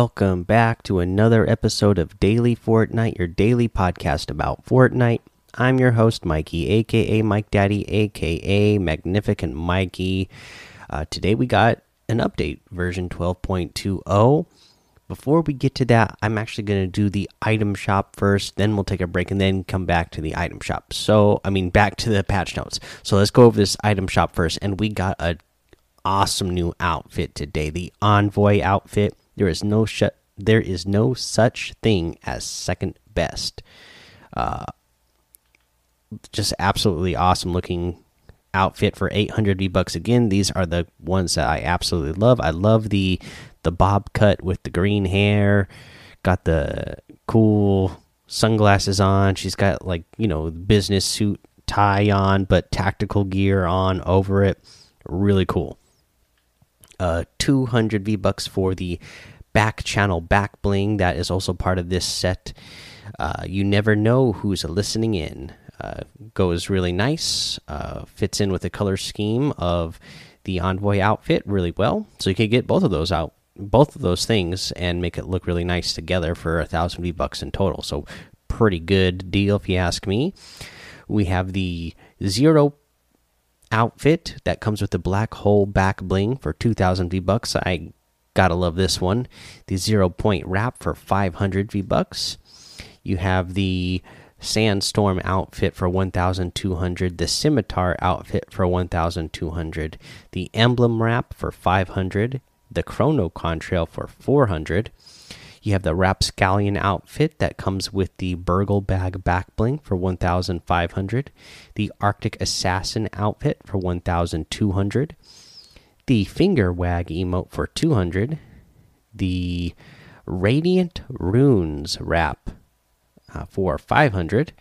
Welcome back to another episode of Daily Fortnite, your daily podcast about Fortnite. I'm your host, Mikey, aka Mike Daddy, aka Magnificent Mikey. Uh, today we got an update, version 12.20. Before we get to that, I'm actually going to do the item shop first, then we'll take a break and then come back to the item shop. So, I mean, back to the patch notes. So, let's go over this item shop first. And we got a awesome new outfit today the Envoy outfit. There is no sh there is no such thing as second best. Uh, just absolutely awesome looking outfit for 800 V bucks again. These are the ones that I absolutely love. I love the the bob cut with the green hair. Got the cool sunglasses on. She's got like, you know, business suit tie on but tactical gear on over it. Really cool. Uh 200 V bucks for the back channel back bling that is also part of this set. Uh, you never know who's listening in. Uh, goes really nice. Uh, fits in with the color scheme of the envoy outfit really well. So you can get both of those out, both of those things, and make it look really nice together for a thousand V bucks in total. So pretty good deal if you ask me. We have the zero outfit that comes with the black hole back bling for 2000 V bucks. I gotta love this one. The zero point wrap for 500 V bucks. You have the sandstorm outfit for 1200 the scimitar outfit for 1200 the emblem wrap for 500 the chrono contrail for 400 you have the rapscallion outfit that comes with the burgle bag back bling for 1500 the arctic assassin outfit for 1200 the finger wag emote for 200 the radiant runes wrap uh, for 500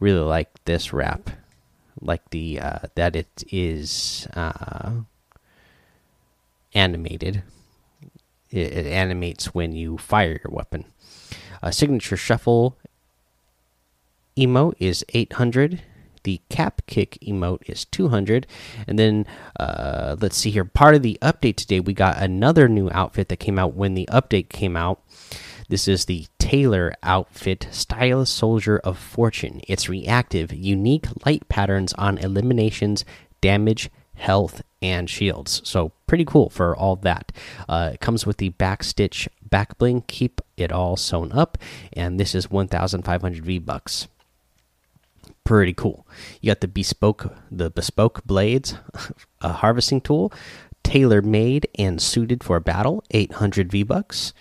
really like this wrap. Like the uh, that it is uh, animated. It, it, animates when you fire your weapon. A signature shuffle emote is 800 the cap kick emote is 200 and then uh, let's see here part of the update today we got another new outfit that came out when the update came out this is the Tailor outfit, Stylus Soldier of Fortune. It's reactive, unique light patterns on eliminations, damage, health, and shields. So pretty cool for all that. Uh, it comes with the backstitch back bling. Keep it all sewn up, and this is 1,500 V bucks. Pretty cool. You got the bespoke, the bespoke blades, a harvesting tool, tailor made and suited for battle, 800 V bucks.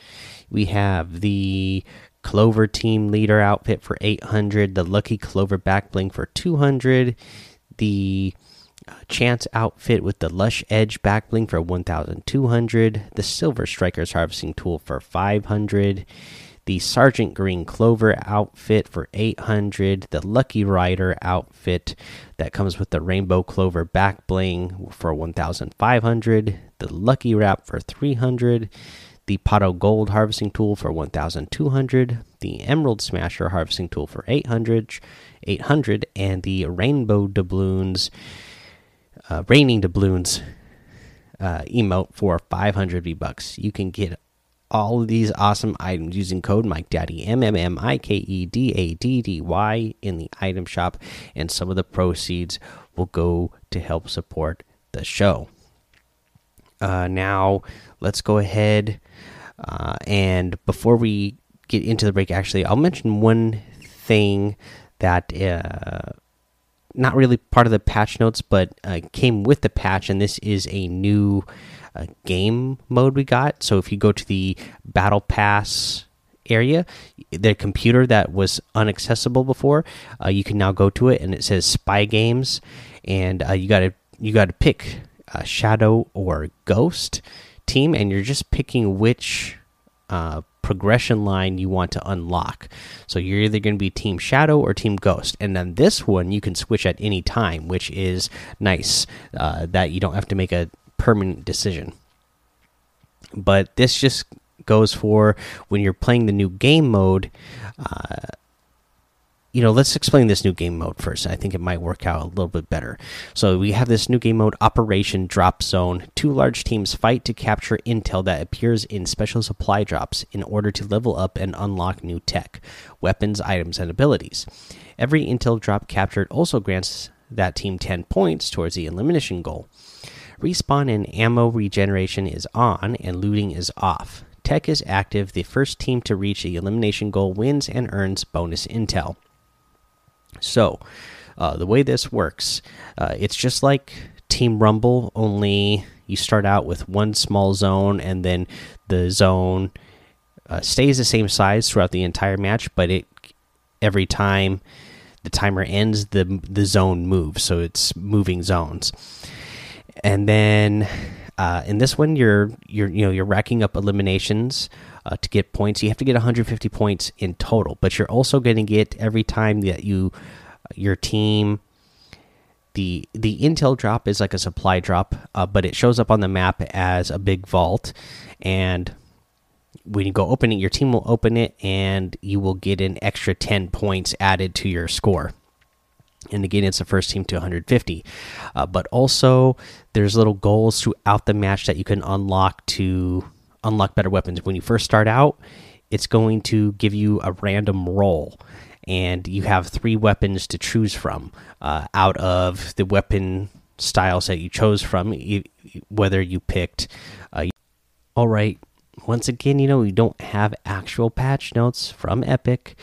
We have the Clover Team Leader outfit for 800, the Lucky Clover back bling for 200, the uh, Chance outfit with the Lush Edge back bling for 1200, the Silver Strikers harvesting tool for 500, the Sergeant Green Clover outfit for 800, the Lucky Rider outfit that comes with the Rainbow Clover back bling for 1500, the Lucky Wrap for 300 the Pot of Gold harvesting tool for 1200, the Emerald Smasher harvesting tool for 800, 800 and the Rainbow Doubloons uh, Raining Doubloons uh, emote for 500 V bucks. You can get all of these awesome items using code Mike Daddy M M M I K E D A D D Y in the item shop, and some of the proceeds will go to help support the show. Uh, now, let's go ahead uh, and before we get into the break, actually, I'll mention one thing that uh, not really part of the patch notes, but uh, came with the patch, and this is a new uh, game mode we got. So if you go to the Battle Pass area, the computer that was inaccessible before, uh, you can now go to it, and it says Spy Games, and uh, you got to you got to pick a Shadow or Ghost team, and you're just picking which uh, progression line you want to unlock. So you're either going to be Team Shadow or Team Ghost, and then this one you can switch at any time, which is nice. Uh, that you don't have to make a permanent decision. But this just goes for when you're playing the new game mode. Uh, you know, let's explain this new game mode first. I think it might work out a little bit better. So we have this new game mode, Operation Drop Zone. Two large teams fight to capture intel that appears in special supply drops in order to level up and unlock new tech, weapons, items, and abilities. Every intel drop captured also grants that team 10 points towards the elimination goal. Respawn and ammo regeneration is on, and looting is off. Tech is active. The first team to reach the elimination goal wins and earns bonus intel. So, uh, the way this works, uh, it's just like Team Rumble, only you start out with one small zone, and then the zone uh, stays the same size throughout the entire match. But it every time the timer ends, the the zone moves, so it's moving zones. And then uh, in this one, you're you're you know you're racking up eliminations uh, to get points. You have to get 150 points in total, but you're also going to get every time that you your team the the intel drop is like a supply drop, uh, but it shows up on the map as a big vault, and when you go open it, your team will open it, and you will get an extra 10 points added to your score. And again, it's the first team to 150. Uh, but also, there's little goals throughout the match that you can unlock to unlock better weapons. When you first start out, it's going to give you a random roll, and you have three weapons to choose from uh, out of the weapon styles that you chose from, whether you picked. Uh, all right, once again, you know, we don't have actual patch notes from Epic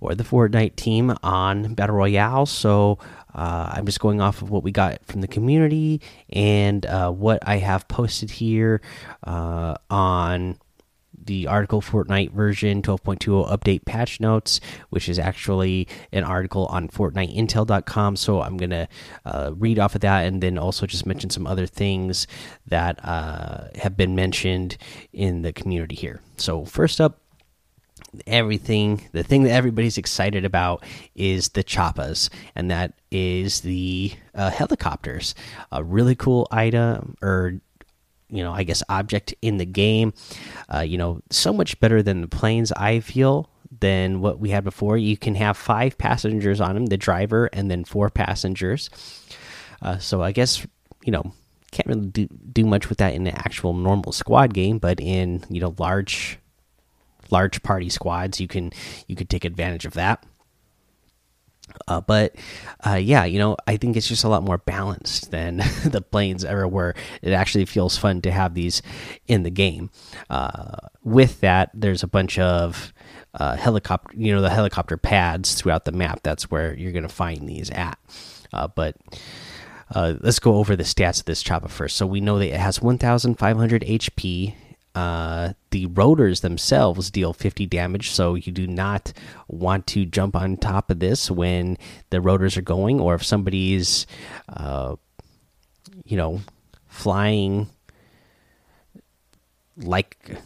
or the Fortnite team on Battle Royale, so uh, I'm just going off of what we got from the community and uh, what I have posted here uh, on the article Fortnite version 12.20 update patch notes, which is actually an article on FortniteIntel.com. So I'm going to uh, read off of that and then also just mention some other things that uh, have been mentioned in the community here. So, first up, everything the thing that everybody's excited about is the choppas and that is the uh, helicopters a really cool item or you know i guess object in the game. Uh, you know so much better than the planes i feel than what we had before. You can have five passengers on them the driver and then four passengers. Uh, so i guess you know can't really do, do much with that in the actual normal squad game but in you know large large party squads, you can you could take advantage of that. Uh, but uh, yeah, you know, I think it's just a lot more balanced than the planes ever were. It actually feels fun to have these in the game. Uh, with that, there's a bunch of uh, helicopter, you know, the helicopter pads throughout the map. That's where you're going to find these at. Uh, but uh, let's go over the stats of this chopper first. So we know that it has 1,500 HP uh, the rotors themselves deal 50 damage, so you do not want to jump on top of this when the rotors are going, or if somebody's, uh, you know, flying like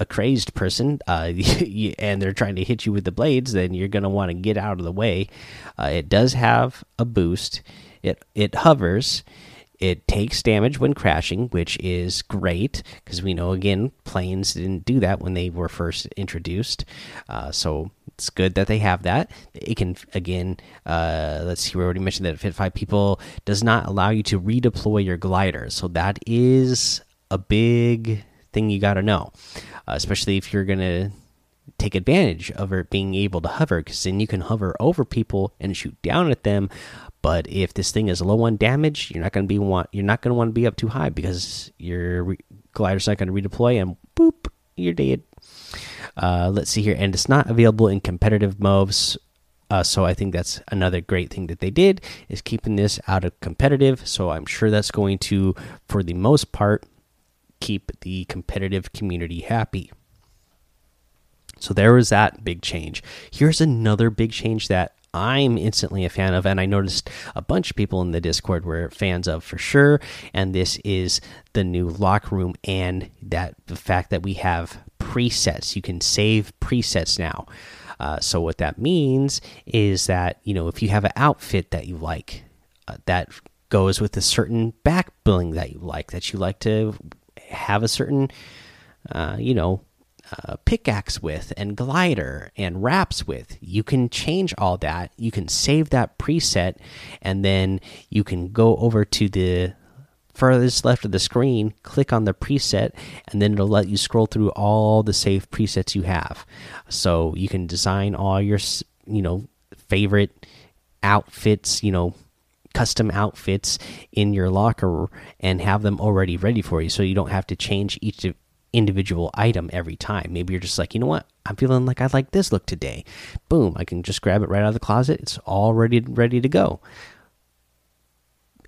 a crazed person, uh, and they're trying to hit you with the blades, then you're going to want to get out of the way. Uh, it does have a boost. It it hovers it takes damage when crashing, which is great because we know again planes didn't do that when they were first introduced. Uh, so it's good that they have that. It can again, uh, let's see, we already mentioned that Fit Five People does not allow you to redeploy your glider, so that is a big thing you got to know, uh, especially if you're gonna take advantage of it being able to hover because then you can hover over people and shoot down at them but if this thing is low on damage, you're not going to be want you're not going to want to be up too high because your glider's not going to redeploy and boop, you're dead. Uh, let's see here, and it's not available in competitive modes. Uh, so I think that's another great thing that they did is keeping this out of competitive. So I'm sure that's going to, for the most part, keep the competitive community happy. So there was that big change. Here's another big change that I'm instantly a fan of, and I noticed a bunch of people in the Discord were fans of for sure. And this is the new locker room, and that the fact that we have presets. You can save presets now. Uh, so what that means is that you know if you have an outfit that you like, uh, that goes with a certain back bling that you like, that you like to have a certain, uh, you know, uh, pickaxe with and glider and wraps with. You can change all that. You can save that preset, and then you can go over to the furthest left of the screen, click on the preset, and then it'll let you scroll through all the saved presets you have. So you can design all your, you know, favorite outfits, you know, custom outfits in your locker and have them already ready for you so you don't have to change each individual item every time. Maybe you're just like, you know what? I'm feeling like I like this look today. Boom, I can just grab it right out of the closet. It's all ready ready to go.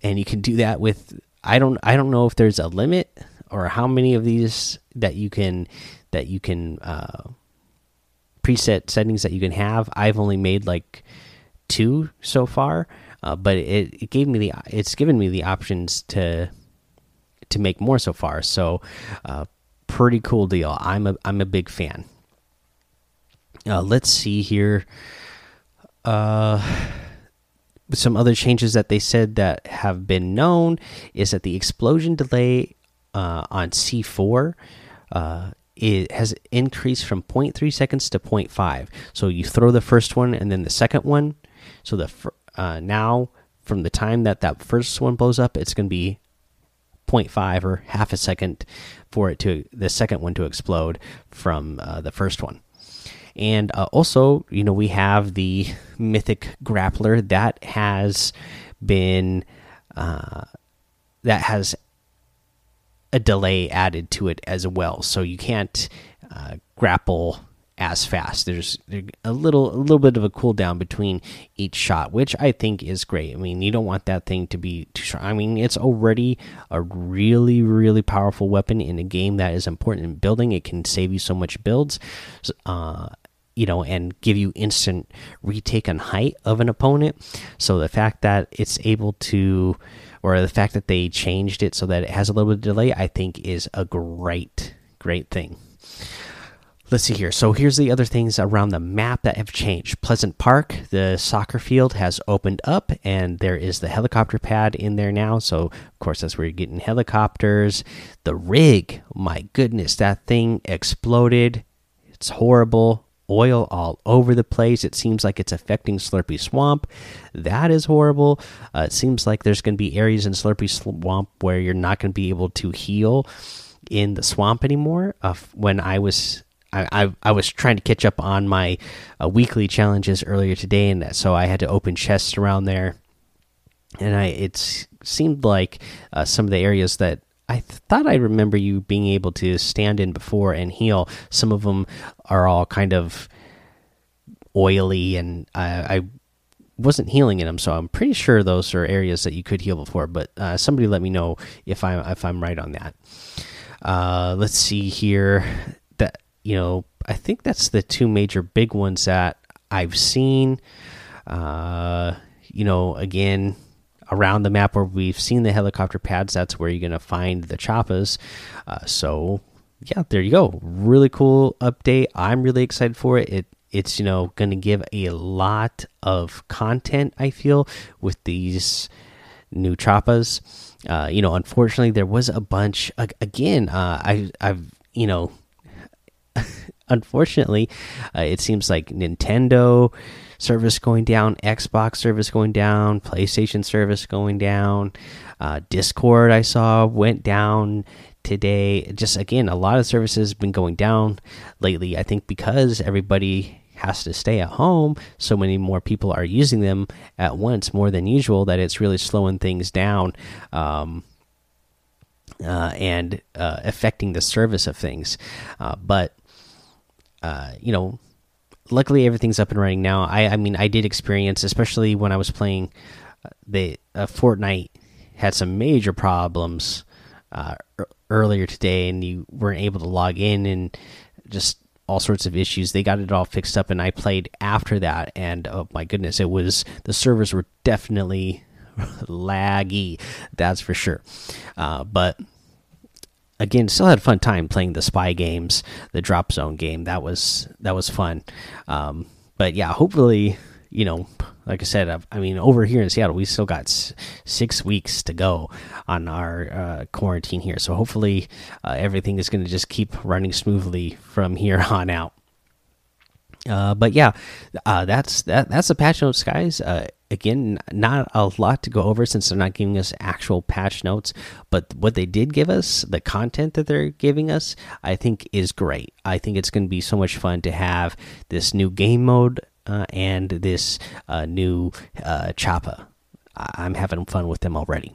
And you can do that with I don't I don't know if there's a limit or how many of these that you can that you can uh preset settings that you can have. I've only made like two so far, uh, but it, it gave me the it's given me the options to to make more so far. So uh, pretty cool deal. I'm a I'm a big fan. Uh, let's see here. Uh, some other changes that they said that have been known is that the explosion delay uh, on C4 uh, it has increased from 0.3 seconds to 0.5. So you throw the first one and then the second one. So the uh, now from the time that that first one blows up, it's going to be 0.5 or half a second for it to the second one to explode from uh, the first one. And uh, also, you know, we have the mythic grappler that has been uh, that has a delay added to it as well, so you can't uh, grapple as fast. There's a little a little bit of a cooldown between each shot, which I think is great. I mean, you don't want that thing to be too strong. I mean, it's already a really really powerful weapon in a game that is important in building. It can save you so much builds. Uh, you know, and give you instant retake on height of an opponent. So the fact that it's able to, or the fact that they changed it so that it has a little bit of delay, I think is a great, great thing let's see here. So here's the other things around the map that have changed. Pleasant Park, the soccer field has opened up, and there is the helicopter pad in there now. So of course that's where you're getting helicopters. The rig, my goodness, that thing exploded. It's horrible. Oil all over the place. It seems like it's affecting Slurpy Swamp. That is horrible. Uh, it seems like there's going to be areas in Slurpy Swamp where you're not going to be able to heal in the swamp anymore. Uh, when I was I, I, I was trying to catch up on my uh, weekly challenges earlier today, and so I had to open chests around there. And I it seemed like uh, some of the areas that I thought I remember you being able to stand in before and heal. Some of them are all kind of oily, and I, I wasn't healing in them, so I'm pretty sure those are areas that you could heal before. But uh, somebody let me know if I if I'm right on that. Uh, let's see here you know, I think that's the two major big ones that I've seen. Uh, you know, again, around the map where we've seen the helicopter pads, that's where you're going to find the choppas. Uh, so, yeah, there you go. Really cool update. I'm really excited for it. It it's you know going to give a lot of content. I feel with these new choppas. Uh, you know, unfortunately, there was a bunch. Again, uh, I I've you know unfortunately, uh, it seems like Nintendo service going down, Xbox service going down, PlayStation service going down, uh, Discord I saw went down today. Just again, a lot of services have been going down lately. I think because everybody has to stay at home, so many more people are using them at once more than usual that it's really slowing things down. Um, uh, and uh, affecting the service of things. Uh, but uh, you know, luckily everything's up and running now. I, I mean, I did experience, especially when I was playing uh, the uh, Fortnite, had some major problems earlier today, and you weren't able to log in, and just all sorts of issues. They got it all fixed up, and I played after that, and oh my goodness, it was the servers were definitely laggy. That's for sure. Uh, but again, still had a fun time playing the spy games, the drop zone game. That was that was fun. Um, but yeah, hopefully, you know, like I said, I've, i mean, over here in Seattle, we still got six weeks to go on our uh, quarantine here. So hopefully, uh, everything is going to just keep running smoothly from here on out. Uh, but yeah, uh, that's that. That's the patch notes, guys. Again, not a lot to go over since they're not giving us actual patch notes. But what they did give us, the content that they're giving us, I think is great. I think it's going to be so much fun to have this new game mode uh, and this uh, new uh, Choppa. I'm having fun with them already.